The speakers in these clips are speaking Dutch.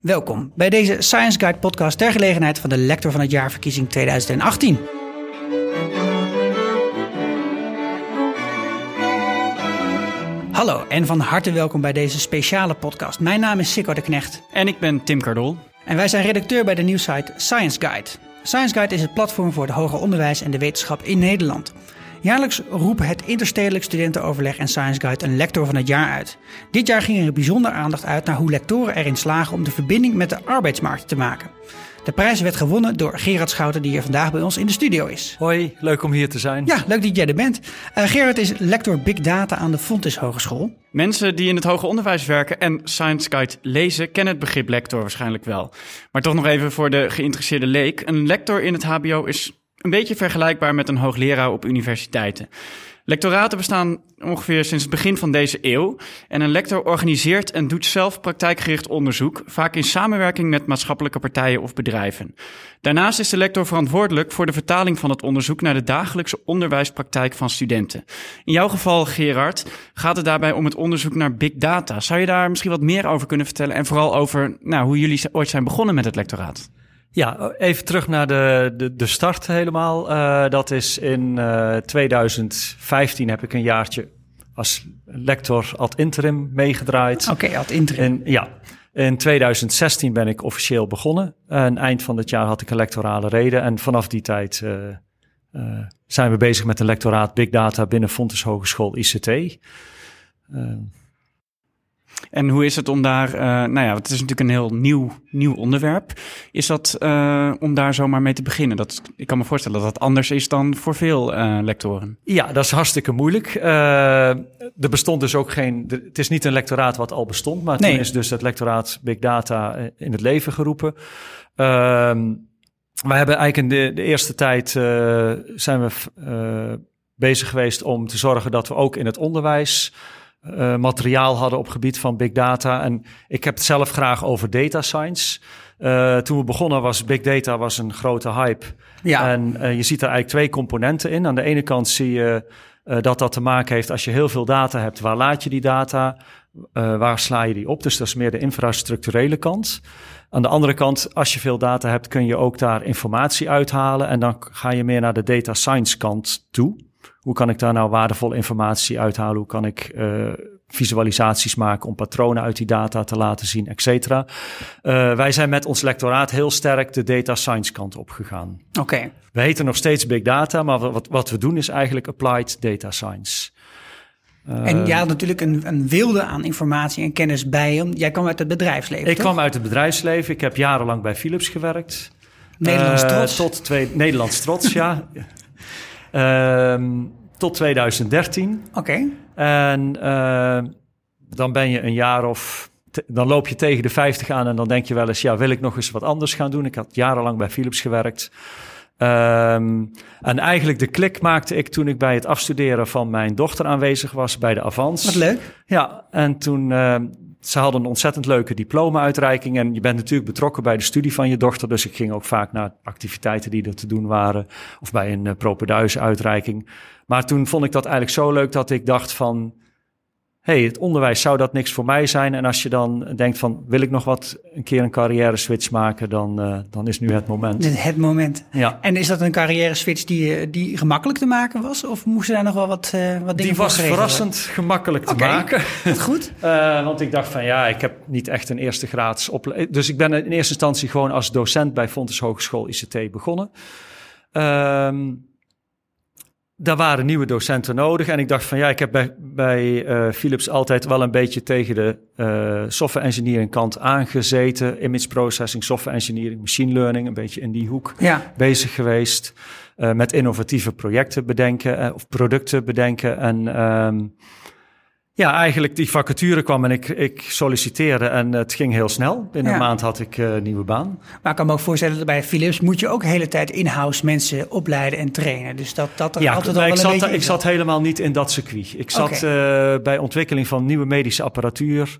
Welkom bij deze Science Guide podcast ter gelegenheid van de Lector van het Jaar verkiezing 2018. Hallo en van harte welkom bij deze speciale podcast. Mijn naam is Sikko de Knecht. En ik ben Tim Cardol. En wij zijn redacteur bij de nieuwsite Science Guide. Science Guide is het platform voor het hoger onderwijs en de wetenschap in Nederland. Jaarlijks roepen het Interstedelijk Studentenoverleg en Science Guide een lector van het jaar uit. Dit jaar ging er bijzonder aandacht uit naar hoe lectoren erin slagen om de verbinding met de arbeidsmarkt te maken. De prijs werd gewonnen door Gerard Schouten, die hier vandaag bij ons in de studio is. Hoi, leuk om hier te zijn. Ja, leuk dat jij er bent. Uh, Gerard is lector Big Data aan de Fontys Hogeschool. Mensen die in het hoger onderwijs werken en Science Guide lezen, kennen het begrip lector waarschijnlijk wel. Maar toch nog even voor de geïnteresseerde leek. Een lector in het HBO is een beetje vergelijkbaar met een hoogleraar op universiteiten. Lectoraten bestaan ongeveer sinds het begin van deze eeuw. En een lector organiseert en doet zelf praktijkgericht onderzoek, vaak in samenwerking met maatschappelijke partijen of bedrijven. Daarnaast is de lector verantwoordelijk voor de vertaling van het onderzoek naar de dagelijkse onderwijspraktijk van studenten. In jouw geval, Gerard, gaat het daarbij om het onderzoek naar big data. Zou je daar misschien wat meer over kunnen vertellen en vooral over nou, hoe jullie ooit zijn begonnen met het lectoraat? Ja, even terug naar de, de, de start helemaal. Uh, dat is in uh, eh, 2015 heb ik een jaartje als lector ad interim meegedraaid. Oké, okay, ad interim. En, ja, in 2016 ben ik officieel begonnen. En eind van het jaar had ik een lectorale reden. En vanaf die tijd uh, zijn we bezig met een lectoraat Big Data binnen Fontes Hogeschool ICT. En hoe is het om daar, uh, nou ja, het is natuurlijk een heel nieuw, nieuw onderwerp. Is dat uh, om daar zomaar mee te beginnen? Dat, ik kan me voorstellen dat dat anders is dan voor veel uh, lectoren. Ja, dat is hartstikke moeilijk. er bestond dus ook geen, het is niet een lectoraat wat al bestond, maar nee. toen is dus het lectoraat Big Data in het leven geroepen. Ehm, we hebben eigenlijk in de, de eerste tijd zijn we bezig geweest om te zorgen dat we ook in het onderwijs uh, materiaal hadden op gebied van big data. En ik heb het zelf graag over data science. Uh, toen we begonnen was big data was een grote hype. Ja. En uh, je ziet er eigenlijk twee componenten in. Aan de ene kant zie je dat dat te maken heeft als je heel veel data hebt. Waar laat je die data? waar sla je die op? Dus dat is meer de infrastructurele kant. Aan de andere kant, als je veel data hebt, kun je ook daar informatie uithalen. En dan ga je meer naar de data science kant toe. Hoe kan ik daar nou waardevolle informatie uithalen? Hoe kan ik uh, visualisaties maken om patronen uit die data te laten zien, et cetera? Uh, wij zijn met ons lectoraat heel sterk de data science kant op gegaan. Oké. Okay. We heten nog steeds big data, maar wat, wat we doen is eigenlijk applied data science. Uh, en jij had natuurlijk een, een, wilde aan informatie en kennis bij je. Jij kwam uit het bedrijfsleven. Ik toch? kwam uit het bedrijfsleven. Ik heb jarenlang bij Philips gewerkt. Nederlands trots. Tot twee, Nederlands trots, ja. Um, tot 2013. Oké. Okay. En uh, dan ben je een jaar of... Dan loop je tegen de 50 aan en dan denk je wel eens... ja, wil ik nog eens wat anders gaan doen? Ik had jarenlang bij Philips gewerkt. Um, en eigenlijk de klik maakte ik toen ik bij het afstuderen van mijn dochter aanwezig was bij de Avans. Wat leuk. Ja, en toen uh, ze hadden een ontzettend leuke diploma-uitreiking. En je bent natuurlijk betrokken bij de studie van je dochter. Dus ik ging ook vaak naar activiteiten die er te doen waren. Of bij een uh, uitreiking Maar toen vond ik dat eigenlijk zo leuk dat ik dacht van hey, het onderwijs zou dat niks voor mij zijn. En als je dan denkt van, wil ik nog wat een keer een carrière switch maken, dan, uh, dan is nu het moment. Het moment. Ja. En is dat een carrière switch die, eh, die gemakkelijk te maken was? Of moesten daar nog wel wat, uh, wat dingen Die was verrassend gemakkelijk te okay. maken. Goed. uh, want ik dacht van, ja, ik heb niet echt een eerste graads opleiding. Dus ik ben in eerste instantie gewoon als docent bij Fontes Hogeschool ICT begonnen. Um, daar waren nieuwe docenten nodig. En ik dacht van ja, ik heb bij, bij uh, Philips altijd wel een beetje tegen de uh, software engineering kant aangezeten. Image processing, software engineering, machine learning, een beetje in die hoek ja. bezig geweest. Uh, met innovatieve projecten bedenken of producten bedenken. En um, ja, eigenlijk die vacature kwam en ik, ik solliciteerde en het ging heel snel. Binnen een maand had ik uh, een nieuwe baan. Maar ik kan me ook voorstellen dat bij Philips moet je ook de hele tijd in-house mensen opleiden en trainen. Dus dat, dat er ja, altijd al wel ik een zat, beetje Ik zat helemaal niet in dat circuit. Ik zat okay. uh, bij ontwikkeling van nieuwe medische apparatuur.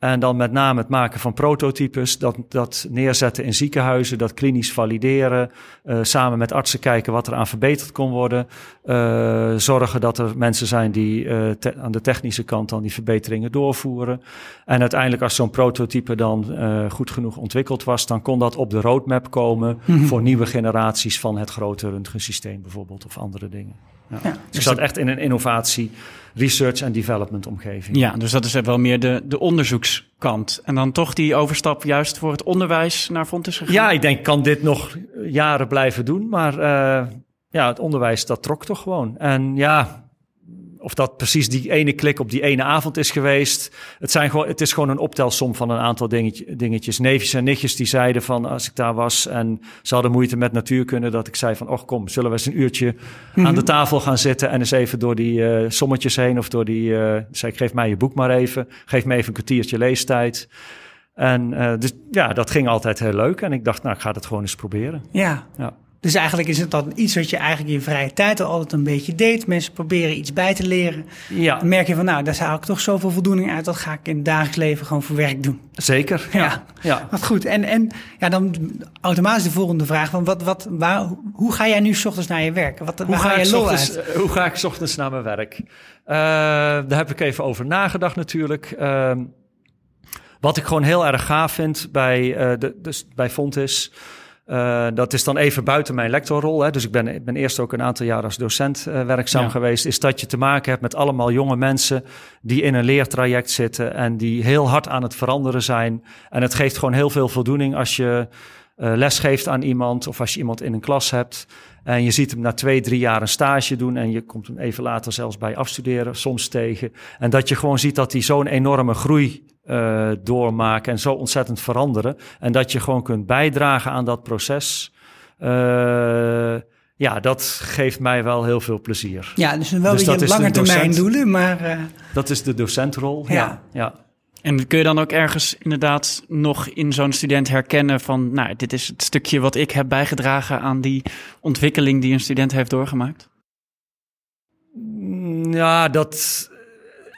En dan met name het maken van prototypes, dat, dat neerzetten in ziekenhuizen, dat klinisch valideren, uh, samen met artsen kijken wat er aan verbeterd kon worden. Uh, zorgen dat er mensen zijn die uh, aan de technische kant dan die verbeteringen doorvoeren. En uiteindelijk als zo'n prototype dan goed genoeg ontwikkeld was, dan kon dat op de roadmap komen mm -hmm. voor nieuwe generaties van het grote röntgensysteem bijvoorbeeld of andere dingen. Ja. Ja, dus ik zat echt in een innovatie, research en development omgeving. Ja, dus dat is wel meer de, de onderzoekskant. En dan toch die overstap juist voor het onderwijs naar Fontes gegaan? Ja, ik denk, kan dit nog jaren blijven doen. Maar uh, ja, het onderwijs, dat trok toch gewoon. En ja, of dat precies die ene klik op die ene avond is geweest. Het, zijn gewoon, het is gewoon een optelsom van een aantal dingetje, dingetjes. Neefjes en nichtjes die zeiden van als ik daar was en ze hadden moeite met natuurkunde, dat ik zei van och kom, zullen we eens een uurtje aan de mhm. tafel gaan zitten en eens even door die uh, sommetjes heen of door die, uh, zei ik geef mij je boek maar even, geef me even een kwartiertje leestijd. En uh, dus ja, dat ging altijd heel leuk en ik dacht nou ik ga het gewoon eens proberen. Ja. ja. Dus eigenlijk is het dan iets wat je eigenlijk in vrije tijd al altijd een beetje deed. Mensen proberen iets bij te leren. Ja. Dan merk je van, nou, daar haal ik toch zoveel voldoening uit. Dat ga ik in het dagelijks leven gewoon voor werk doen. Zeker, ja. ja. Wat goed. En, en ja, dan automatisch de volgende vraag. Van wat, wat, waar, hoe ga jij nu s ochtends naar je werk? Wat, hoe, ga je ochtends, uit? hoe ga ik s ochtends naar mijn werk? Uh, daar heb ik even over nagedacht natuurlijk. Uh, wat ik gewoon heel erg gaaf vind bij, uh, de, dus bij Fontis... Uh, dat is dan even buiten mijn lectorrol. Hè. Dus ik ben, ik ben eerst ook een aantal jaar als docent uh, werkzaam geweest. Is dat je te maken hebt met allemaal jonge mensen die in een leertraject zitten en die heel hard aan het veranderen zijn. En het geeft gewoon heel veel voldoening als je uh, les geeft aan iemand of als je iemand in een klas hebt. En je ziet hem na twee, drie jaar een stage doen en je komt hem even later zelfs bij afstuderen, soms tegen. En dat je gewoon ziet dat hij zo'n enorme groei uh, doormaken en zo ontzettend veranderen. En dat je gewoon kunt bijdragen aan dat proces. Uh, ja, dat geeft mij wel heel veel plezier. Ja, dus wel dus weer lange termijn doelen, maar... Uh... Dat is de docentrol, ja. ja. ja. En kun je dan ook ergens inderdaad nog in zo'n student herkennen van, nou, dit is het stukje wat ik heb bijgedragen aan die ontwikkeling die een student heeft doorgemaakt? Ja, dat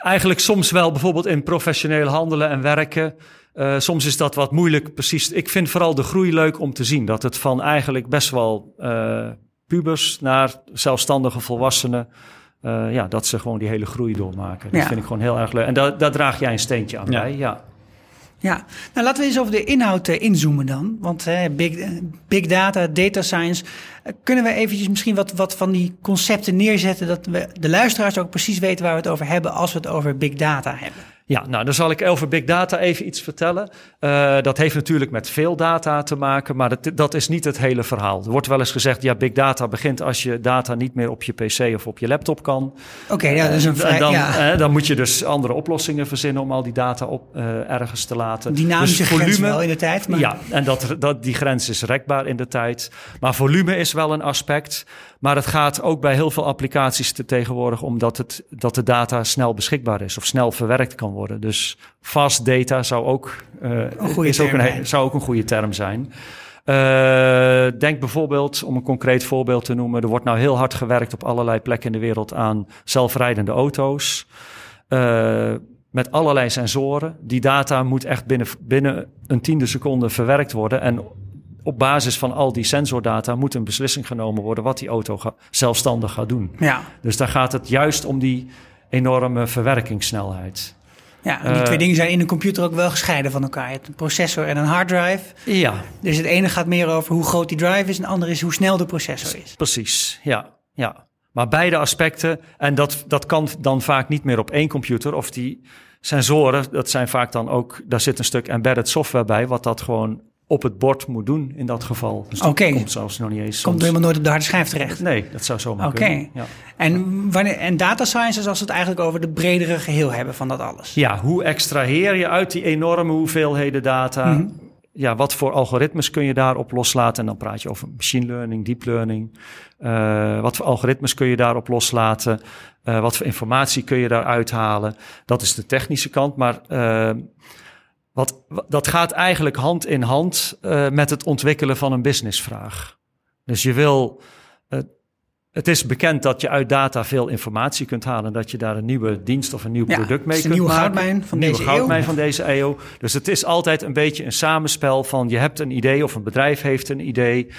eigenlijk soms wel bijvoorbeeld in professioneel handelen en werken. Uh, soms is dat wat moeilijk, precies. Ik vind vooral de groei leuk om te zien. Dat het van eigenlijk best wel uh, pubers naar zelfstandige volwassenen. Uh, ja, dat ze gewoon die hele groei doormaken. Dat vind ik gewoon heel erg leuk. En daar, daar draag jij een steentje aan ja. bij, ja. Ja, nou laten we eens over de inhoud uh, inzoomen dan. Want big, big data, data science. Uh, kunnen we eventjes misschien wat, wat van die concepten neerzetten... dat we de luisteraars ook precies weten waar we het over hebben... als we het over big data hebben? Ja, nou dan zal ik over big data even iets vertellen. Uh, dat heeft natuurlijk met veel data te maken, maar dat, dat is niet het hele verhaal. Er wordt wel eens gezegd, ja, big data begint als je data niet meer op je pc of op je laptop kan. Oké, ja, dat is een vrij, dan, ja. uh, dan moet je dus andere oplossingen verzinnen om al die data op, uh, ergens te laten. Dynamische dus volume, grens wel in de tijd. Maar... Ja, en dat, dat, die grens is rekbaar in de tijd. Maar volume is wel een aspect. Maar het gaat ook bij heel veel applicaties te tegenwoordig om dat, het, dat de data snel beschikbaar is of snel verwerkt kan worden. Dus fast data zou ook, uh, een, is ook een, zou ook een goede term zijn. Uh, denk bijvoorbeeld, om een concreet voorbeeld te noemen, er wordt nou heel hard gewerkt op allerlei plekken in de wereld aan zelfrijdende auto's. Uh, met allerlei sensoren. Die data moet echt binnen, binnen een tiende seconde verwerkt worden. En op basis van al die sensordata moet een beslissing genomen worden wat die auto zelfstandig gaat doen. Ja. Dus daar gaat het juist om die enorme verwerkingssnelheid. Ja, en die twee dingen zijn in een computer ook wel gescheiden van elkaar. Je hebt een processor en een harddrive. Ja. Dus het ene gaat meer over hoe groot die drive is... en het andere is hoe snel de processor is. Precies, ja. ja. Maar beide aspecten, en dat, dat kan dan vaak niet meer op één computer... of die sensoren, dat zijn vaak dan ook... daar zit een stuk embedded software bij... wat dat gewoon op het bord moet doen in dat geval. Dus Oké. komt zelfs nog niet eens. Komt helemaal nooit op de harde schijf terecht. Nee, dat zou zomaar Oké. kunnen. Ja. En, wanneer, en data science is als we het eigenlijk over de bredere geheel hebben van dat alles. Ja, hoe extraheer je uit die enorme hoeveelheden data? Mhm. Ja, wat voor algoritmes kun je daarop loslaten? En dan praat je over machine learning, deep learning. Uh, wat voor algoritmes kun je daarop loslaten? Uh, wat voor informatie kun je daaruit halen? Dat is de technische kant. Maar uh, wat, dat gaat eigenlijk hand in hand uh, met het ontwikkelen van een businessvraag. Dus je wil uh, het is bekend dat je uit data veel informatie kunt halen. Dat je daar een nieuwe dienst of een nieuw product mee kunt een nieuwe maken. Goudmijn van nieuwe deze goudmijn eeuw. van deze eeuw. Dus het is altijd een beetje een samenspel van je hebt een idee of een bedrijf heeft een idee.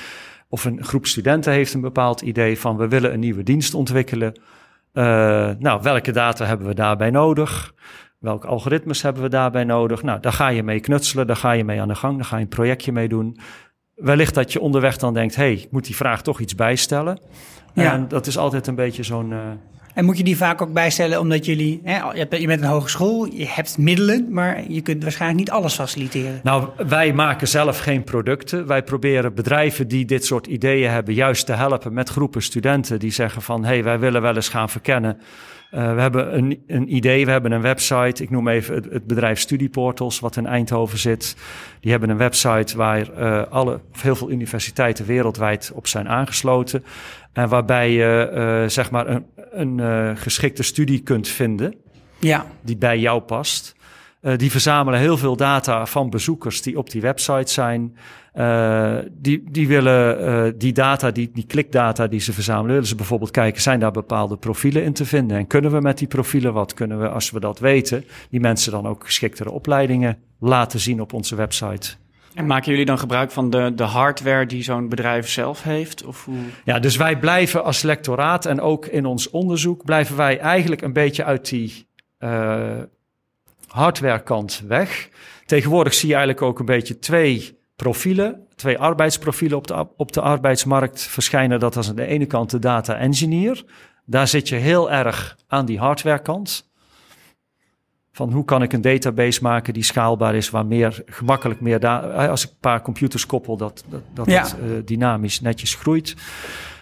Of een groep studenten heeft een bepaald idee van we willen een nieuwe dienst ontwikkelen. Uh, nou, welke data hebben we daarbij nodig? Welke algoritmes hebben we daarbij nodig? Nou, daar ga je mee knutselen, daar ga je mee aan de gang, daar ga je een projectje mee doen. Wellicht dat je onderweg dan denkt, hey, ik moet die vraag toch iets bijstellen. Ja. En dat is altijd een beetje zo'n. Uh... En moet je die vaak ook bijstellen omdat jullie, hè, je bent een hogeschool, je hebt middelen, maar je kunt waarschijnlijk niet alles faciliteren. Nou, wij maken zelf geen producten. Wij proberen bedrijven die dit soort ideeën hebben, juist te helpen met groepen studenten die zeggen van, hé, hey, wij willen wel eens gaan verkennen. Uh, we hebben een, een, idee, we hebben een website. Ik noem even het, het, bedrijf Studieportals, wat in Eindhoven zit. Die hebben een website waar uh, alle, of heel veel universiteiten wereldwijd op zijn aangesloten. En waarbij je uh, zeg maar een, een geschikte studie kunt vinden. Ja. Die bij jou past. Die verzamelen heel veel data van bezoekers die op die website zijn. Uh, die, die willen uh, die data, die, die klikdata die ze verzamelen, willen ze bijvoorbeeld kijken, zijn daar bepaalde profielen in te vinden? En kunnen we met die profielen wat? Kunnen we, als we dat weten, die mensen dan ook geschiktere opleidingen laten zien op onze website? En maken jullie dan gebruik van de, de hardware die zo'n bedrijf zelf heeft? Of hoe? Ja, dus wij blijven als lectoraat en ook in ons onderzoek blijven wij eigenlijk een beetje uit die uh, hardwarekant weg. Tegenwoordig zie je eigenlijk ook een beetje twee profielen, twee arbeidsprofielen op de, op de arbeidsmarkt verschijnen. Dat is aan de ene kant de data engineer. Daar zit je heel erg aan die hardwarekant. Van hoe kan ik een database maken die schaalbaar is, waar meer gemakkelijk meer data. Als ik een paar computers koppel, dat, dat, dat ja. het uh, dynamisch netjes groeit.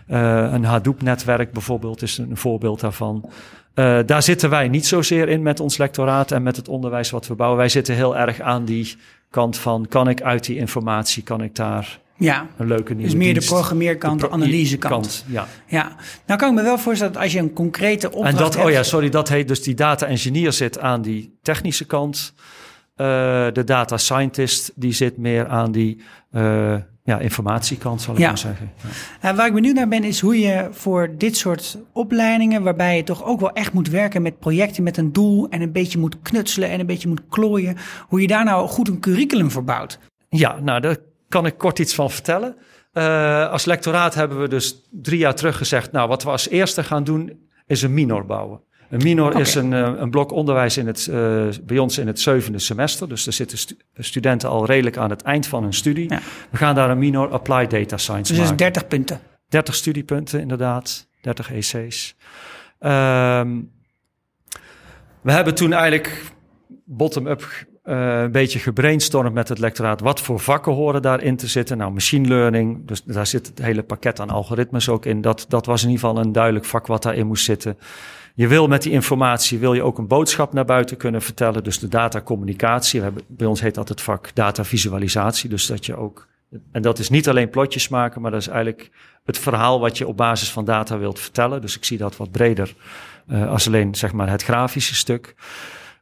Uh, een Hadoop-netwerk bijvoorbeeld is een voorbeeld daarvan. Uh, daar zitten wij niet zozeer in met ons lectoraat en met het onderwijs wat we bouwen. Wij zitten heel erg aan die kant van, kan ik uit die informatie, kan ik daar ja. een leuke nieuwe Dus meer dienst, de programmeerkant, de, pro analysekant. Ja. ja. Nou kan ik me wel voorstellen dat als je een concrete opdracht En dat, hebt... oh ja, sorry, dat heet dus die data engineer zit aan die technische kant. Uh, de data scientist die zit meer aan die uh, ja, informatiekant, zal ik ja. maar zeggen. Ja. Nou, waar ik benieuwd naar ben, is hoe je voor dit soort opleidingen, waarbij je toch ook wel echt moet werken met projecten met een doel en een beetje moet knutselen en een beetje moet klooien, hoe je daar nou goed een curriculum voor bouwt. Ja, nou, daar kan ik kort iets van vertellen. Uh, als lectoraat hebben we dus drie jaar terug gezegd, nou, wat we als eerste gaan doen, is een minor bouwen. Een minor okay. is een, een blok onderwijs in het, uh, bij ons in het zevende semester. Dus er zitten stu studenten al redelijk aan het eind van hun studie. Ja. We gaan daar een minor Applied Data Science dus maken. Dus 30 punten. 30 studiepunten inderdaad, 30 EC's. Um, we hebben toen eigenlijk bottom-up uh, een beetje gebrainstormd met het lectoraat. Wat voor vakken horen daarin te zitten? Nou, machine learning, dus daar zit het hele pakket aan algoritmes ook in. Dat, dat was in ieder geval een duidelijk vak wat daarin moest zitten. Je wil met die informatie wil je ook een boodschap naar buiten kunnen vertellen. Dus de datacommunicatie. We hebben, bij ons heet dat het vak datavisualisatie. Dus dat je ook. En dat is niet alleen plotjes maken, maar dat is eigenlijk het verhaal wat je op basis van data wilt vertellen. Dus ik zie dat wat breder uh, als alleen zeg maar het grafische stuk.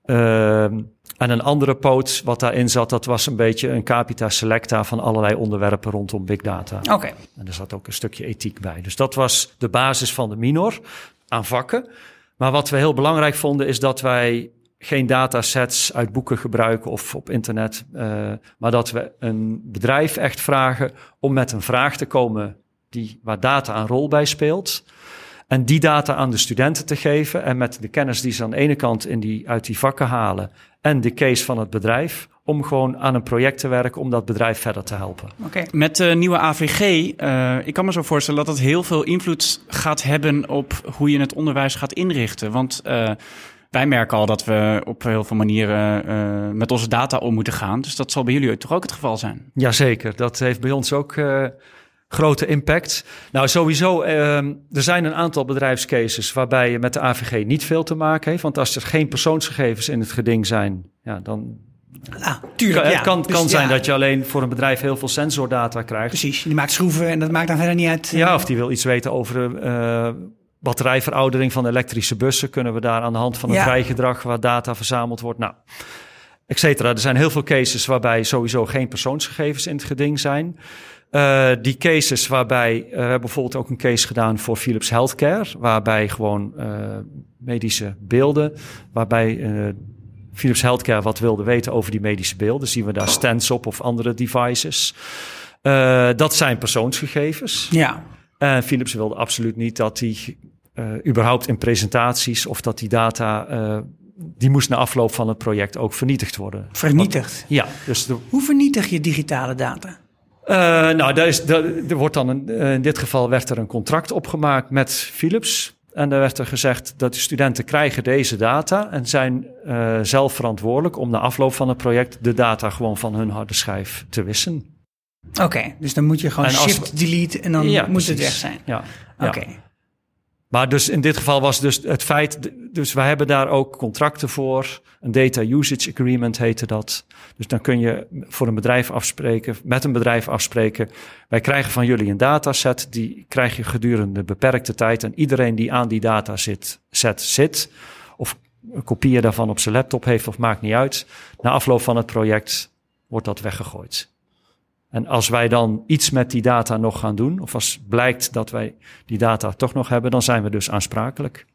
Uh, en een andere poot wat daarin zat, dat was een beetje een capita selecta van allerlei onderwerpen rondom big data. Oké. Okay. En er zat ook een stukje ethiek bij. Dus dat was de basis van de minor aan vakken. Maar wat we heel belangrijk vonden is dat wij geen datasets uit boeken gebruiken of op internet, uh, maar dat we een bedrijf echt vragen om met een vraag te komen die, waar data een rol bij speelt. En die data aan de studenten te geven en met de kennis die ze aan de ene kant in die, uit die vakken halen en de case van het bedrijf, om gewoon aan een project te werken om dat bedrijf verder te helpen. Okay. Met de nieuwe AVG, uh, ik kan me zo voorstellen dat het heel veel invloed gaat hebben op hoe je het onderwijs gaat inrichten. Want uh, wij merken al dat we op heel veel manieren uh, met onze data om moeten gaan. Dus dat zal bij jullie toch ook het geval zijn? Jazeker, dat heeft bij ons ook grote impact. Nou, sowieso, uh, er zijn een aantal bedrijfscases waarbij je met de AVG niet veel te maken heeft. Want als er geen persoonsgegevens in het geding zijn, ja, dan. Ah, tuurlijk, ja. Het kan, dus, kan zijn ja. dat je alleen voor een bedrijf heel veel sensordata krijgt. Precies, die maakt schroeven en dat maakt dan verder niet uit. Ja, of die wil iets weten over uh, batterijveroudering van elektrische bussen. Kunnen we daar aan de hand van een Ja. vrijgedrag waar data verzameld wordt. Nou, et cetera. Er zijn heel veel cases waarbij sowieso geen persoonsgegevens in het geding zijn. Uh, die cases waarbij, uh, we hebben bijvoorbeeld ook een case gedaan voor Philips Healthcare, waarbij gewoon medische beelden, waarbij Philips Healthcare wat wilde weten over die medische beelden, zien we daar stands op of andere devices. dat zijn persoonsgegevens. Ja. En Philips wilde absoluut niet dat die überhaupt in presentaties of dat die data die moest na afloop van het project ook vernietigd worden. Vernietigd? ja. Dus de... Hoe vernietig je digitale data? Uh, nou, daar is, daar, er wordt dan een, in dit geval werd er een contract opgemaakt met Philips. En daar werd er gezegd dat de studenten krijgen deze data en zijn uh, zelf verantwoordelijk om na afloop van het project de data gewoon van hun harde schijf te wissen. Oké, okay, dus dan moet je gewoon shift, delete en dan ja, moet precies. het weg zijn. Ja. Oké. Ja. Maar dus in dit geval was dus het feit, dus wij hebben daar ook contracten voor. Een data usage agreement heette dat. Dus dan kun je voor een bedrijf afspreken, met een bedrijf afspreken. Wij krijgen van jullie een dataset, die krijg je gedurende beperkte tijd. En iedereen die aan die dataset zit, zit, of een daarvan op zijn laptop heeft, of maakt niet uit. Na afloop van het project wordt dat weggegooid. En als wij dan iets met die data nog gaan doen, of als blijkt dat wij die data toch nog hebben, dan zijn we dus aansprakelijk.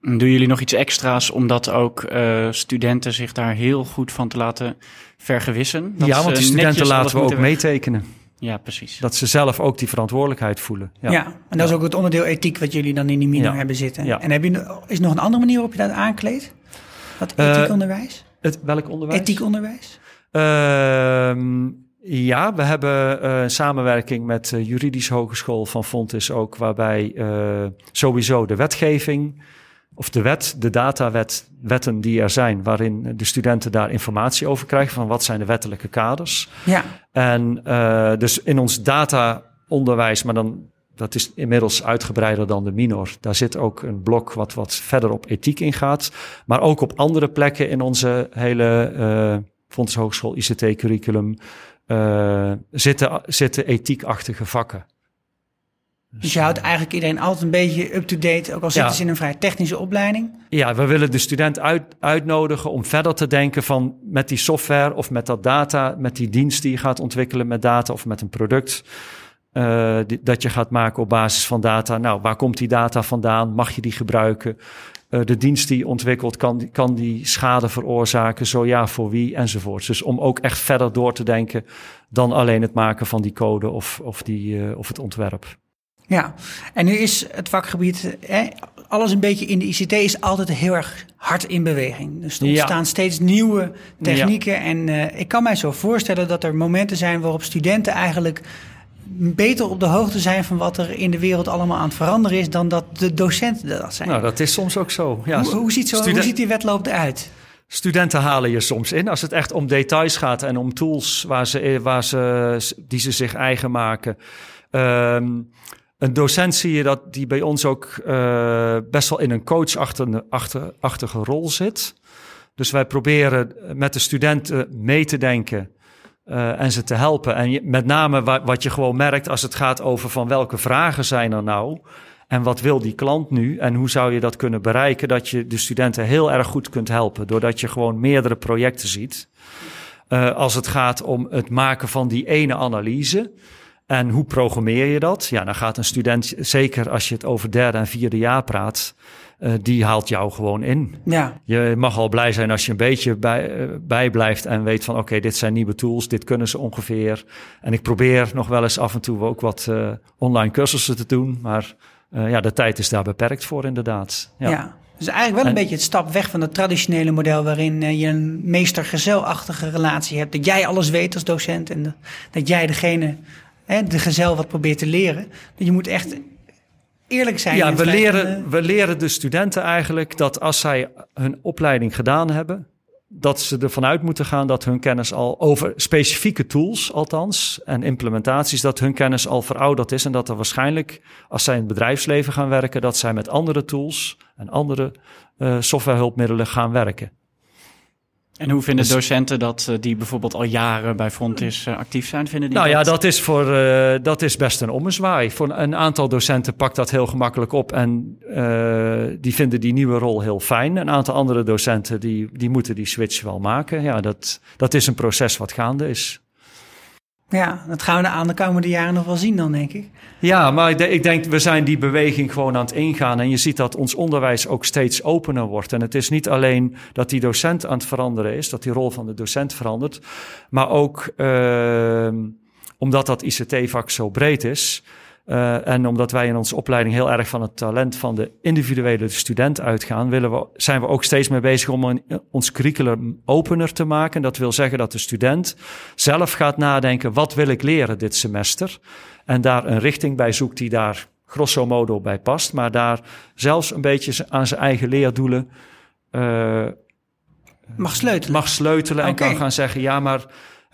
Doen jullie nog iets extra's omdat ook uh, studenten zich daar heel goed van te laten vergewissen? Dat ja, want die studenten laten we ook meetekenen. Ja, precies. Dat ze zelf ook die verantwoordelijkheid voelen. Ja, ja en dat is ook het onderdeel ethiek wat jullie dan in die minor Ja. hebben zitten. Ja. En heb je, is er nog een andere manier waarop je dat aankleedt? Wat ethiekonderwijs? Het, welk onderwijs? Ethiekonderwijs? Ehm, ja, we hebben uh, samenwerking met de Juridische Hogeschool van Fontis ook, waarbij uh, sowieso de wetgeving, of de wet, de datawet, wetten die er zijn, waarin de studenten daar informatie over krijgen van wat zijn de wettelijke kaders. Ja. En uh, dus in ons dataonderwijs, maar dan dat is inmiddels uitgebreider dan de minor. Daar zit ook een blok wat wat verder op ethiek ingaat, maar ook op andere plekken in onze hele Fontis Hogeschool ICT-curriculum uh, zitten, zitten ethiekachtige vakken. Dus je houdt eigenlijk iedereen altijd een beetje up-to-date, ook al zitten Ja. ze in een vrij technische opleiding. Ja, we willen de student uit, uitnodigen om verder te denken van met die software of met dat data, met die dienst die je gaat ontwikkelen met data of met een product. Uh, die, dat je gaat maken op basis van data. Nou, waar komt die data vandaan? Mag je die gebruiken? Uh, de dienst die je ontwikkelt, kan, die- kan die schade veroorzaken? Zo ja, voor wie? Enzovoort. Dus om ook echt verder door te denken dan alleen het maken van die code of, of, die, uh, of het ontwerp. Ja, en nu is het vakgebied, hè, alles een beetje in de ICT is altijd heel erg hard in beweging. Dus er Ja. ontstaan steeds nieuwe technieken. En uh, ik kan mij zo voorstellen dat er momenten zijn waarop studenten eigenlijk beter op de hoogte zijn van wat er in de wereld allemaal aan het veranderen is dan dat de docenten dat zijn. Nou, dat is soms ook zo. Ja, hoe, hoe, ziet zo, hoe ziet die wedloop eruit? Studenten halen je soms in als het echt om details gaat en om tools waar ze, waar ze, die ze zich eigen maken. Um, een docent zie je dat die bij ons ook uh, best wel in een coachachtige rol zit. Dus wij proberen met de studenten mee te denken uh, en ze te helpen. En met name wa wat je gewoon merkt als het gaat over van welke vragen zijn er nou. En wat wil die klant nu? En hoe zou je dat kunnen bereiken? Dat je de studenten heel erg goed kunt helpen. Doordat je gewoon meerdere projecten ziet. Uh, als het gaat om het maken van die ene analyse. En hoe programmeer je dat? Ja, dan gaat een student, zeker als je het over derde en vierde jaar praat, uh, die haalt jou gewoon in. Ja. Je mag al blij zijn als je een beetje bij, uh, bij blijft en weet van oké, okay, dit zijn nieuwe tools, dit kunnen ze ongeveer. En ik probeer nog wel eens af en toe ook wat uh, online cursussen te doen, maar ja, de tijd is daar beperkt voor inderdaad. Ja. ja. Dus eigenlijk wel een en, beetje het stap weg van het traditionele model waarin je een meester-gezelachtige relatie hebt. Dat jij alles weet als docent en de, dat jij degene, hè, de gezel wat probeert te leren. Dat je moet echt eerlijk zijn. Ja, we leren, we leren de studenten eigenlijk dat als zij hun opleiding gedaan hebben, dat ze ervan uit moeten gaan dat hun kennis al over specifieke tools, althans, en implementaties, dat hun kennis al verouderd is. En dat er waarschijnlijk, als zij in het bedrijfsleven gaan werken, dat zij met andere tools en andere uh, softwarehulpmiddelen gaan werken. En hoe vinden dus, docenten dat uh, die bijvoorbeeld al jaren bij Frontis uh, actief zijn? Vinden die nou dat? ja, dat is, voor, uh, dat is best een ommezwaai. Voor een aantal docenten pakt dat heel gemakkelijk op en die vinden die nieuwe rol heel fijn. Een aantal andere docenten die, die moeten die switch wel maken. Ja, dat, dat is een proces wat gaande is. Ja, dat gaan we aan de komende jaren nog wel zien dan, denk ik. Ja, maar ik, denk, we zijn die beweging gewoon aan het ingaan. En je ziet dat ons onderwijs ook steeds opener wordt. En het is niet alleen dat die docent aan het veranderen is, dat die rol van de docent verandert. Maar ook uh, omdat dat ICT-vak zo breed is, uh, en omdat wij in onze opleiding heel erg van het talent van de individuele student uitgaan, willen we, zijn we ook steeds mee bezig om een, ons curriculum opener te maken. Dat wil zeggen dat de student zelf gaat nadenken, wat wil ik leren dit semester? En daar een richting bij zoekt die daar grosso modo bij past, maar daar zelfs een beetje aan zijn eigen leerdoelen uh, mag sleutelen. Mag sleutelen en kan gaan zeggen, ja, maar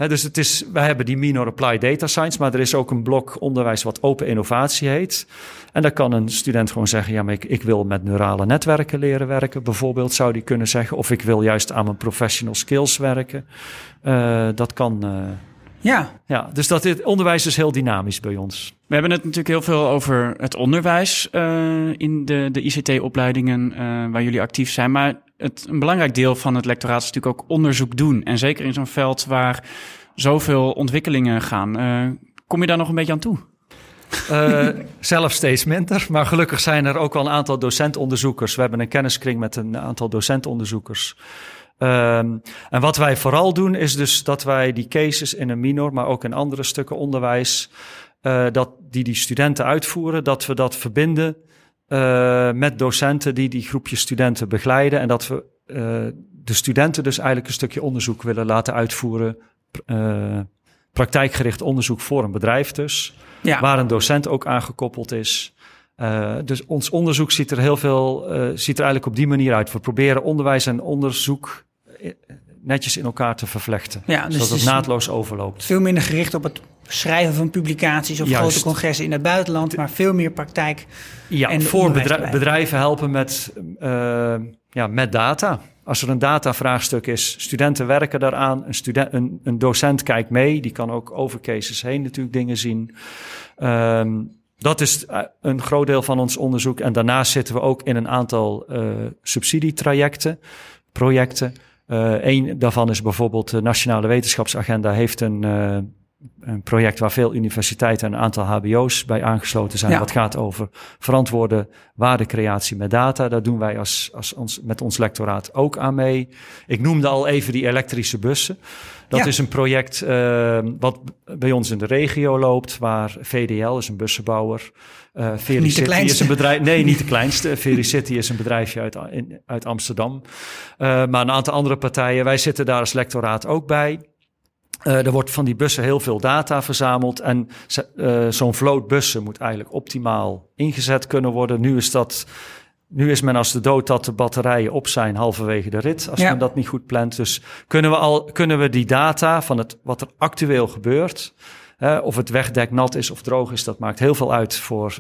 dus het is, wij hebben die minor applied data science, maar er is ook een blok onderwijs wat open innovatie heet. En daar kan een student gewoon zeggen, ja, maar ik, ik wil met neurale netwerken leren werken, bijvoorbeeld, zou die kunnen zeggen. Of ik wil juist aan mijn professional skills werken. Uh, dat kan. Uh, ja. ja, dus dat het onderwijs is heel dynamisch bij ons. We hebben het natuurlijk heel veel over het onderwijs uh, in de, de ICT-opleidingen waar jullie actief zijn. Maar het, een belangrijk deel van het lectoraat is natuurlijk ook onderzoek doen. En zeker in zo'n veld waar zoveel ontwikkelingen gaan. Uh, kom je daar nog een beetje aan toe? Uh, zelf steeds minder, maar gelukkig zijn er ook al een aantal docentonderzoekers. We hebben een kenniskring met een aantal docentonderzoekers. Um, en wat wij vooral doen is dus dat wij die cases in een minor, maar ook in andere stukken onderwijs, uh, dat die die studenten uitvoeren, dat we dat verbinden uh, met docenten die die groepjes studenten begeleiden. En dat we uh, de studenten dus eigenlijk een stukje onderzoek willen laten uitvoeren. Uh, praktijkgericht onderzoek voor een bedrijf dus. Ja. Waar een docent ook aangekoppeld is. dus ons onderzoek ziet er heel veel, ziet er eigenlijk op die manier uit. We proberen onderwijs en onderzoek netjes in elkaar te vervlechten. Ja, dus zodat het, het naadloos overloopt. Veel minder gericht op het schrijven van publicaties of grote congressen in het buitenland, maar veel meer praktijk. Ja, en voor bedrijven helpen met, uh, ja, met data. Als er een datavraagstuk is, studenten werken daaraan, een, student, een, een docent kijkt mee, die kan ook over cases heen natuurlijk dingen zien. Um, dat is eh, een groot deel van ons onderzoek. En daarnaast zitten we ook in een aantal uh, subsidietrajecten, projecten. Uh, een daarvan is bijvoorbeeld de Nationale Wetenschapsagenda heeft een, uh, een project waar veel universiteiten en een aantal HBO's bij aangesloten zijn. Ja. Wat gaat over verantwoorde waardecreatie met data. Daar doen wij als, als ons, met ons lectoraat ook aan mee. Ik noemde al even die elektrische bussen. Dat ja. is een project uh, wat bij ons in de regio loopt, waar VDL is een bussenbouwer. Uh, Fericity is een bedrijf. Nee, niet de kleinste. Fericity is een bedrijfje uit, in, uit Amsterdam. Uh, maar een aantal andere partijen. Wij zitten daar als lectoraat ook bij. Uh, er wordt van die bussen heel veel data verzameld. En uh, zo'n vloot bussen moet eigenlijk optimaal ingezet kunnen worden. Nu is dat. Nu is men als de dood dat de batterijen op zijn halverwege de rit, als ja. men dat niet goed plant. Dus kunnen we, al, kunnen we die data van het, wat er actueel gebeurt, uh, of het wegdek nat is of droog is, dat maakt heel veel uit voor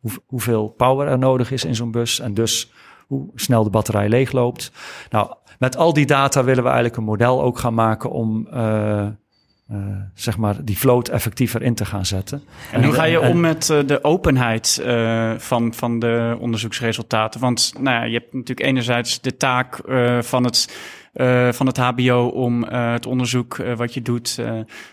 hoe, hoeveel power er nodig is in zo'n bus. En dus hoe snel de batterij leegloopt. Nou, met al die data willen we eigenlijk een model ook gaan maken om uh, uh, zeg maar die vloot effectiever in te gaan zetten. En, en hoe ga je en, om met uh, de openheid van, van de onderzoeksresultaten? Want nou ja, je hebt natuurlijk enerzijds de taak van het. Uh, van het HBO om uh, het onderzoek uh, wat je doet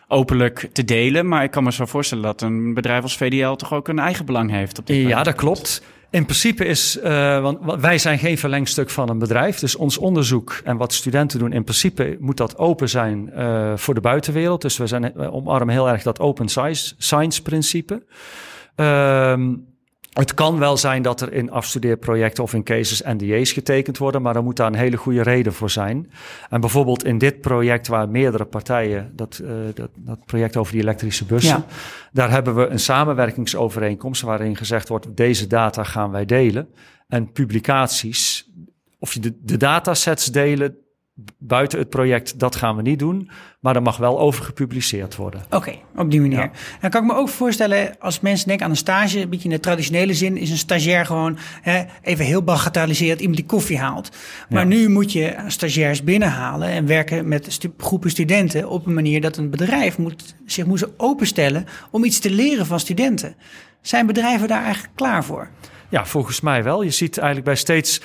openlijk te delen. Maar ik kan me zo voorstellen dat een bedrijf als VDL toch ook een eigen belang heeft. Op dit ja, dat klopt. In principe is, uh, want wij zijn geen verlengstuk van een bedrijf. Dus ons onderzoek en wat studenten doen, in principe moet dat open zijn uh, voor de buitenwereld. Dus we, zijn, we omarmen heel erg dat open science, science principe. Um, het kan wel zijn dat er in afstudeerprojecten of in cases NDA's getekend worden, maar er moet daar een hele goede reden voor zijn. En bijvoorbeeld in dit project waar meerdere partijen, dat, uh, dat, dat, project over die elektrische bussen, ja. daar hebben we een samenwerkingsovereenkomst waarin gezegd wordt, deze data gaan wij delen. En publicaties, of je de, de datasets delen, buiten het project, dat gaan we niet doen. Maar er mag wel over gepubliceerd worden. Oké, okay, op die manier. Ja. Dan kan ik me ook voorstellen, als mensen denken aan een stage, een beetje in de traditionele zin, is een stagiair gewoon hè, even heel bagatelliseerd iemand die koffie haalt. Maar ja. nu moet je stagiairs binnenhalen en werken met stu groepen studenten op een manier dat een bedrijf moet, zich moet openstellen om iets te leren van studenten. Zijn bedrijven daar eigenlijk klaar voor? Ja, volgens mij wel. Je ziet eigenlijk bij steeds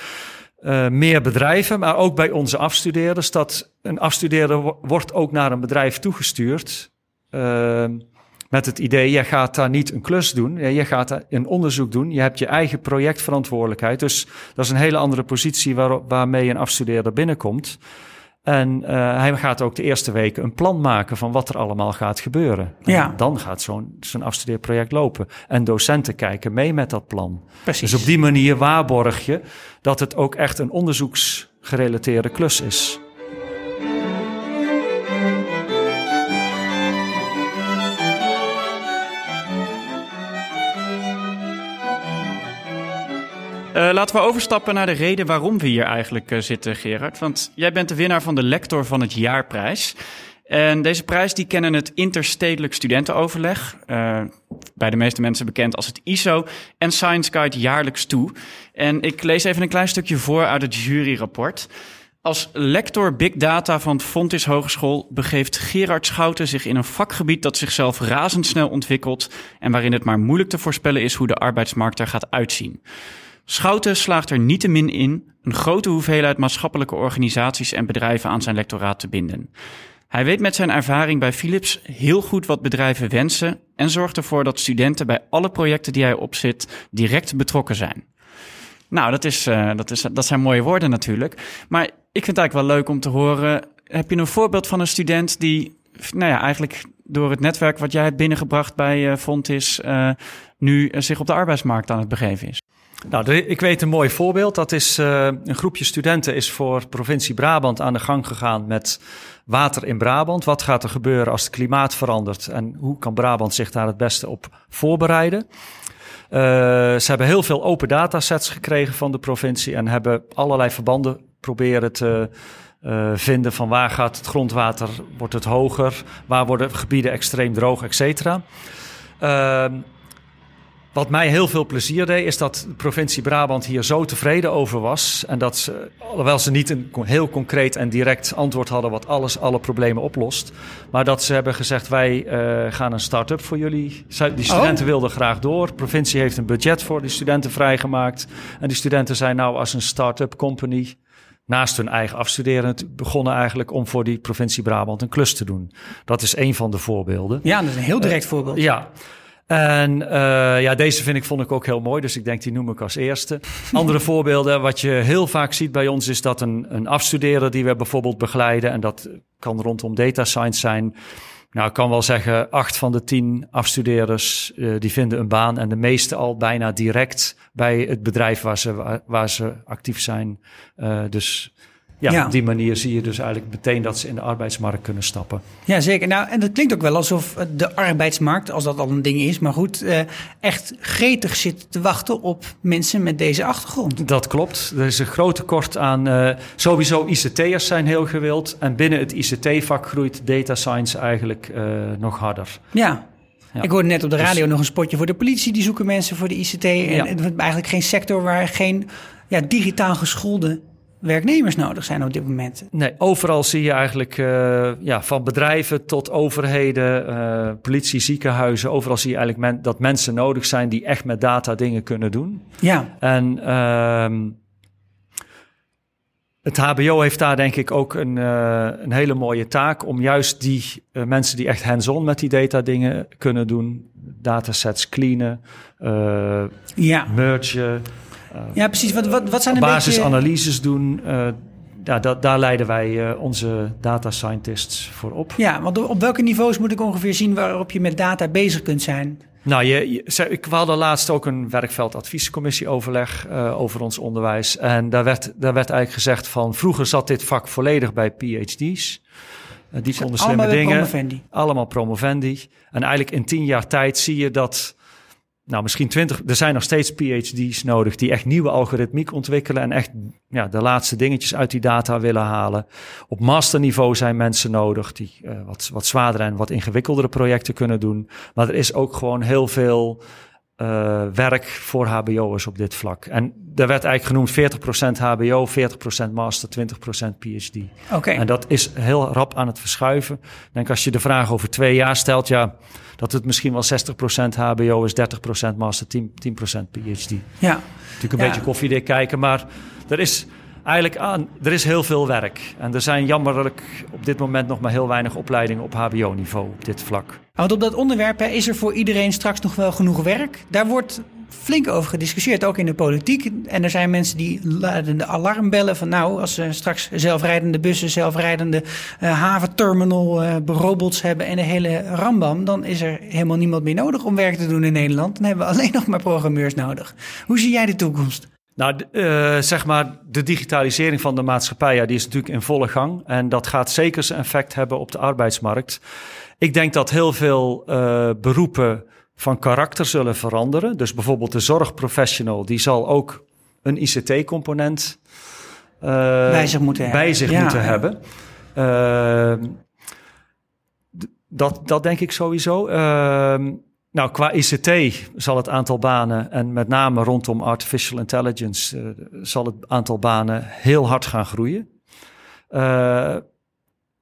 uh, meer bedrijven, maar ook bij onze afstudeerders, dat een afstudeerder wordt ook naar een bedrijf toegestuurd Ehm, met het idee, jij gaat daar niet een klus doen, je gaat daar een onderzoek doen, je hebt je eigen projectverantwoordelijkheid. Dus dat is een hele andere positie waar, waarmee een afstudeerder binnenkomt. En uh, hij gaat ook de eerste weken een plan maken van wat er allemaal gaat gebeuren. Ja. dan gaat zo'n zo'n afstudeerproject lopen. En docenten kijken mee met dat plan. Precies. Dus op die manier waarborg je dat het ook echt een onderzoeksgerelateerde klus is. Uh, laten we overstappen naar de reden waarom we hier eigenlijk uh, zitten, Gerard. Want jij bent de winnaar van de Lector van het Jaarprijs. En deze prijs die kennen het Interstedelijk Studentenoverleg, uh, bij de meeste mensen bekend als het ISO, en Science Guide jaarlijks toe. En ik lees even een klein stukje voor uit het juryrapport. Als lector Big Data van Fontis Hogeschool begeeft Gerard Schouten zich in een vakgebied dat zichzelf razendsnel ontwikkelt en waarin het maar moeilijk te voorspellen is hoe de arbeidsmarkt er gaat uitzien. Schouten slaagt er niettemin in een grote hoeveelheid maatschappelijke organisaties en bedrijven aan zijn lectoraat te binden. Hij weet met zijn ervaring bij Philips heel goed wat bedrijven wensen en zorgt ervoor dat studenten bij alle projecten die hij opzit direct betrokken zijn. Nou, dat, is, uh, dat, is, dat zijn mooie woorden natuurlijk. Maar ik vind het eigenlijk wel leuk om te horen. Heb je een voorbeeld van een student die, nou ja, eigenlijk door het netwerk wat jij hebt binnengebracht bij uh, Fontis, uh, nu zich op de arbeidsmarkt aan het begeven is? Nou, ik weet een mooi voorbeeld. Dat is uh, een groepje studenten is voor provincie Brabant aan de gang gegaan met water in Brabant. Wat gaat er gebeuren als het klimaat verandert en hoe kan Brabant zich daar het beste op voorbereiden? Uh, ze hebben heel veel open datasets gekregen van de provincie en hebben allerlei verbanden proberen te uh, vinden van waar gaat het grondwater, wordt het hoger, waar worden gebieden extreem droog, et cetera. Wat mij heel veel plezier deed, is dat de provincie Brabant hier zo tevreden over was. En dat ze, alhoewel ze niet een heel concreet en direct antwoord hadden wat alles, alle problemen oplost. Maar dat ze hebben gezegd, wij uh, gaan een start-up voor jullie. Die studenten oh. wilden graag door. De provincie heeft een budget voor die studenten vrijgemaakt. En die studenten zijn nou als een start-up company naast hun eigen afstuderen begonnen eigenlijk om voor die provincie Brabant een klus te doen. Dat is een van de voorbeelden. Ja, dat is een heel direct uh, voorbeeld. Ja. En uh, ja, deze vind ik, vond ik ook heel mooi, dus ik denk die noem ik als eerste. Andere voorbeelden, wat je heel vaak ziet bij ons, is dat een, een afstudeerder die we bijvoorbeeld begeleiden, en dat kan rondom data science zijn. Nou, ik kan wel zeggen, acht van de tien afstudeerders uh, die vinden een baan en de meeste al bijna direct bij het bedrijf waar ze, waar, waar ze actief zijn. Uh, dus ja, op die manier zie je dus eigenlijk meteen dat ze in de arbeidsmarkt kunnen stappen. Ja, zeker. Nou, en dat klinkt ook wel alsof de arbeidsmarkt, als dat al een ding is, maar goed, eh, echt gretig zit te wachten op mensen met deze achtergrond. Dat klopt. Er is een groot tekort aan. Uh, sowieso ICT'ers zijn heel gewild. En binnen het ICT-vak groeit data science eigenlijk uh, nog harder. Ja. Ja. Ik hoorde net op de radio dus, nog een spotje voor de politie. Die zoeken mensen voor de ICT. En, ja. en eigenlijk geen sector waar geen ja, digitaal geschoolde werknemers nodig zijn op dit moment. Nee, overal zie je eigenlijk uh, ja, van bedrijven tot overheden, uh, politie, ziekenhuizen. Overal zie je eigenlijk men, dat mensen nodig zijn die echt met data dingen kunnen doen. Ja. En uh, het HBO heeft daar denk ik ook een, uh, een hele mooie taak om juist die mensen die echt hands-on met die data dingen kunnen doen, datasets cleanen, ja. mergen ja, precies. Wat, wat, wat zijn een basisanalyses doen. Uh, ja, da daar leiden wij uh, onze data scientists voor op. Ja, want op welke niveaus moet ik ongeveer zien waarop je met data bezig kunt zijn? Nou, je, je, ik hadden laatst ook een werkveld adviescommissie overleg uh, over ons onderwijs. En daar werd, daar werd eigenlijk gezegd van vroeger zat dit vak volledig bij PhD's. Uh, die konden slimme dingen. Promovendi. Allemaal promovendi. En eigenlijk in tien jaar tijd zie je dat nou, misschien twintig. Er zijn nog steeds PhD's nodig die echt nieuwe algoritmiek ontwikkelen en echt ja, de laatste dingetjes uit die data willen halen. Op masterniveau zijn mensen nodig die uh, wat, wat zwaardere en wat ingewikkeldere projecten kunnen doen. Maar er is ook gewoon heel veel uh, werk voor HBO'ers op dit vlak. En daar werd eigenlijk genoemd 40% HBO, 40% master, 20% PhD. Oké. Okay. En dat is heel rap aan het verschuiven. Ik denk als je de vraag over twee jaar stelt, ja dat het misschien wel 60% HBO is, 30% master, 10%, 10% PhD. Ja. Natuurlijk een beetje koffiedik kijken, maar er is eigenlijk aan, er is heel veel werk. En er zijn jammerlijk op dit moment nog maar heel weinig opleidingen op HBO-niveau op dit vlak. Want op dat onderwerp is er voor iedereen straks nog wel genoeg werk. Daar wordt flink over gediscussieerd, ook in de politiek. En er zijn mensen die de alarm bellen van nou, als we straks zelfrijdende bussen, zelfrijdende uh, haventerminal uh, robots hebben en de hele rambam, dan is er helemaal niemand meer nodig om werk te doen in Nederland. Dan hebben we alleen nog maar programmeurs nodig. Hoe zie jij de toekomst? Nou, uh, zeg maar, de digitalisering van de maatschappij, ja, die is natuurlijk in volle gang. En dat gaat zeker zijn effect hebben op de arbeidsmarkt. Ik denk dat heel veel uh, beroepen van karakter zullen veranderen. Dus bijvoorbeeld de zorgprofessional, die zal ook een ICT-component uh, bij zich moeten bij hebben. Zich ja. moeten hebben. dat, dat denk ik sowieso. Nou, qua ICT zal het aantal banen, en met name rondom artificial intelligence, uh, zal het aantal banen heel hard gaan groeien. Uh,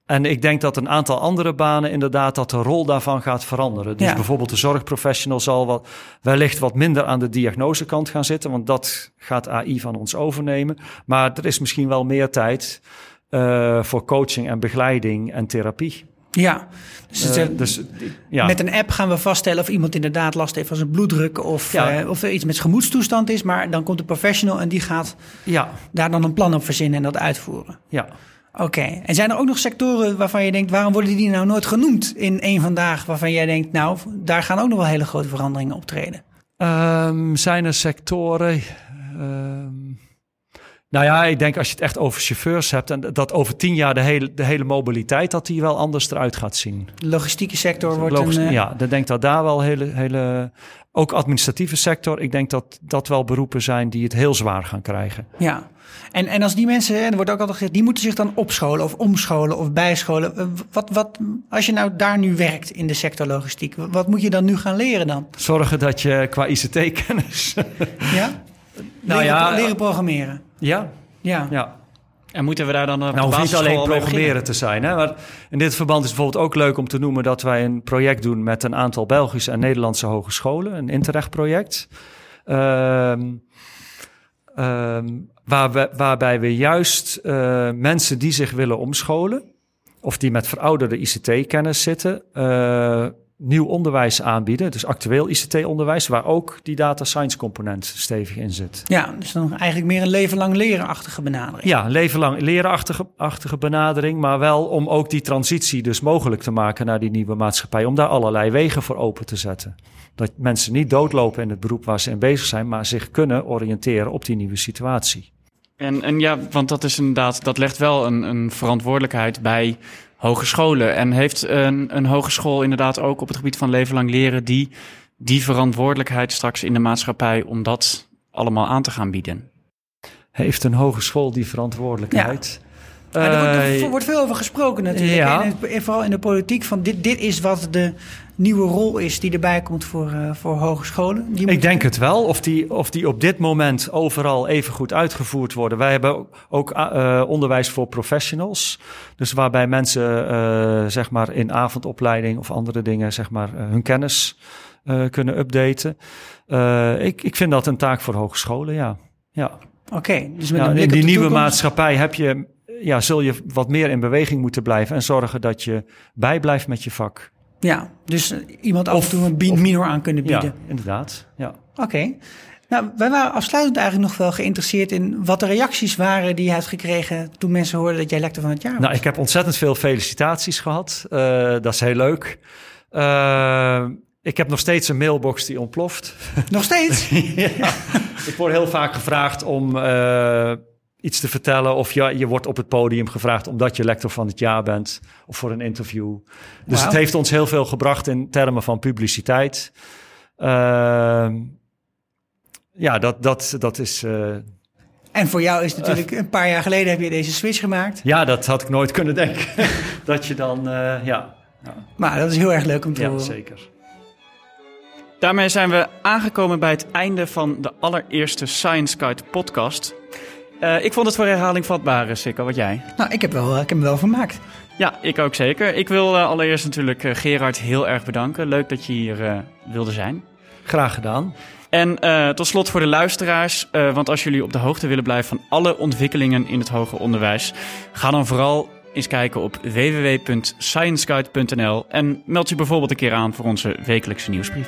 en ik denk dat een aantal andere banen inderdaad dat de rol daarvan gaat veranderen. Dus bijvoorbeeld de zorgprofessional zal wat, wellicht wat minder aan de diagnosekant gaan zitten, want dat gaat AI van ons overnemen. Maar er is misschien wel meer tijd uh, voor coaching en begeleiding en therapie. Ja, dus, uh, dus ja. met een app gaan we vaststellen of iemand inderdaad last heeft van zijn bloeddruk of, ja. uh, of er iets met zijn gemoedstoestand is. Maar dan komt de professional en die gaat ja. daar dan een plan op verzinnen en dat uitvoeren. Ja. Oké, en zijn er ook nog sectoren waarvan je denkt, waarom worden die nou nooit genoemd in één vandaag, waarvan jij denkt, nou, daar gaan ook nog wel hele grote veranderingen optreden? Um, zijn er sectoren? Um, nou ja, ik denk als je het echt over chauffeurs hebt en dat over tien jaar de hele, de hele mobiliteit, dat die wel anders eruit gaat zien. De logistieke sector wordt Logist een... Uh... Ja, ik denk dat daar wel hele, hele, ook administratieve sector, ik denk dat dat wel beroepen zijn die het heel zwaar gaan krijgen. Ja, en, en als die mensen, er wordt ook altijd gezegd, die moeten zich dan opscholen of omscholen of bijscholen. Eh, wat, wat, als je nou daar nu werkt in de sector logistiek, wat moet je dan nu gaan leren dan? Zorgen dat je qua ICT-kennis... Ja? Nou leren, ja, leren programmeren. Ja. Ja. ja. En moeten we daar dan nou, hoeft niet alleen programmeren te zijn. Hè? Maar in dit verband is het bijvoorbeeld ook leuk om te noemen dat wij een project doen met een aantal Belgische en Nederlandse hogescholen, een Interreg-project. Ehm, ehm, waar we, waarbij we juist uh, mensen die zich willen omscholen, of die met verouderde ICT-kennis zitten, uh, nieuw onderwijs aanbieden. Dus actueel ICT-onderwijs, waar ook die data science component stevig in zit. Ja, dus dan eigenlijk meer een leven lang leren-achtige benadering. Ja, een leven lang leren-achtige benadering, maar wel om ook die transitie dus mogelijk te maken naar die nieuwe maatschappij. Om daar allerlei wegen voor open te zetten. Dat mensen niet doodlopen in het beroep waar ze in bezig zijn, maar zich kunnen oriënteren op die nieuwe situatie. En, en ja, want dat is inderdaad, dat legt wel een, een verantwoordelijkheid bij hogescholen. En heeft een, een hogeschool inderdaad ook op het gebied van leven lang leren die, die verantwoordelijkheid straks in de maatschappij om dat allemaal aan te gaan bieden? Heeft een hogeschool die verantwoordelijkheid? Ja. er, wordt, er, wordt, veel over gesproken natuurlijk. Ja. En vooral in de politiek van dit, dit is wat de nieuwe rol is die erbij komt voor, uh, voor hogescholen? Ik denk het wel. Of die, of die op dit moment overal even goed uitgevoerd worden. Wij hebben ook uh, onderwijs voor professionals. Dus waarbij mensen uh, zeg maar in avondopleiding of andere dingen zeg maar, hun kennis kunnen updaten. ik, ik vind dat een taak voor hogescholen, ja. ja. Oké, dus met ja, in die nieuwe maatschappij heb je, ja, zul je wat meer in beweging moeten blijven en zorgen dat je bijblijft met je vak. Ja, dus iemand af en toe een minor aan kunnen bieden. Ja, inderdaad. Ja. Oké. Nou, wij waren afsluitend eigenlijk nog wel geïnteresseerd in wat de reacties waren die je hebt gekregen toen mensen hoorden dat jij lector van het jaar was. Nou, ik heb ontzettend veel felicitaties gehad. Uh, dat is heel leuk. Uh, ik heb nog steeds een mailbox die ontploft. Nog steeds? ja. Ik word heel vaak gevraagd om uh, iets te vertellen. Of je, je wordt op het podium gevraagd omdat je lector van het jaar bent. Of voor een interview. Dus het heeft ons heel veel gebracht in termen van publiciteit. Uh, ja, dat, dat, dat is... Uh, en voor jou is natuurlijk, een paar jaar geleden heb je deze switch gemaakt. Ja, dat had ik nooit kunnen denken. dat je dan, uh, ja, ja. Maar dat is heel erg leuk om te ja, horen. zeker. Daarmee zijn we aangekomen bij het einde van de allereerste Science Guide podcast. Uh, ik vond het voor herhaling vatbaar, Sikko. Wat jij? Nou, ik heb, wel, ik heb hem wel vermaakt. Ja, ik ook zeker. Ik wil uh, allereerst natuurlijk uh, Gerard heel erg bedanken. Leuk dat je hier wilde zijn. Graag gedaan. En uh, tot slot voor de luisteraars, uh, want als jullie op de hoogte willen blijven van alle ontwikkelingen in het hoger onderwijs, ga dan vooral eens kijken op www.scienceguide.nl en meld je bijvoorbeeld een keer aan voor onze wekelijkse nieuwsbrief.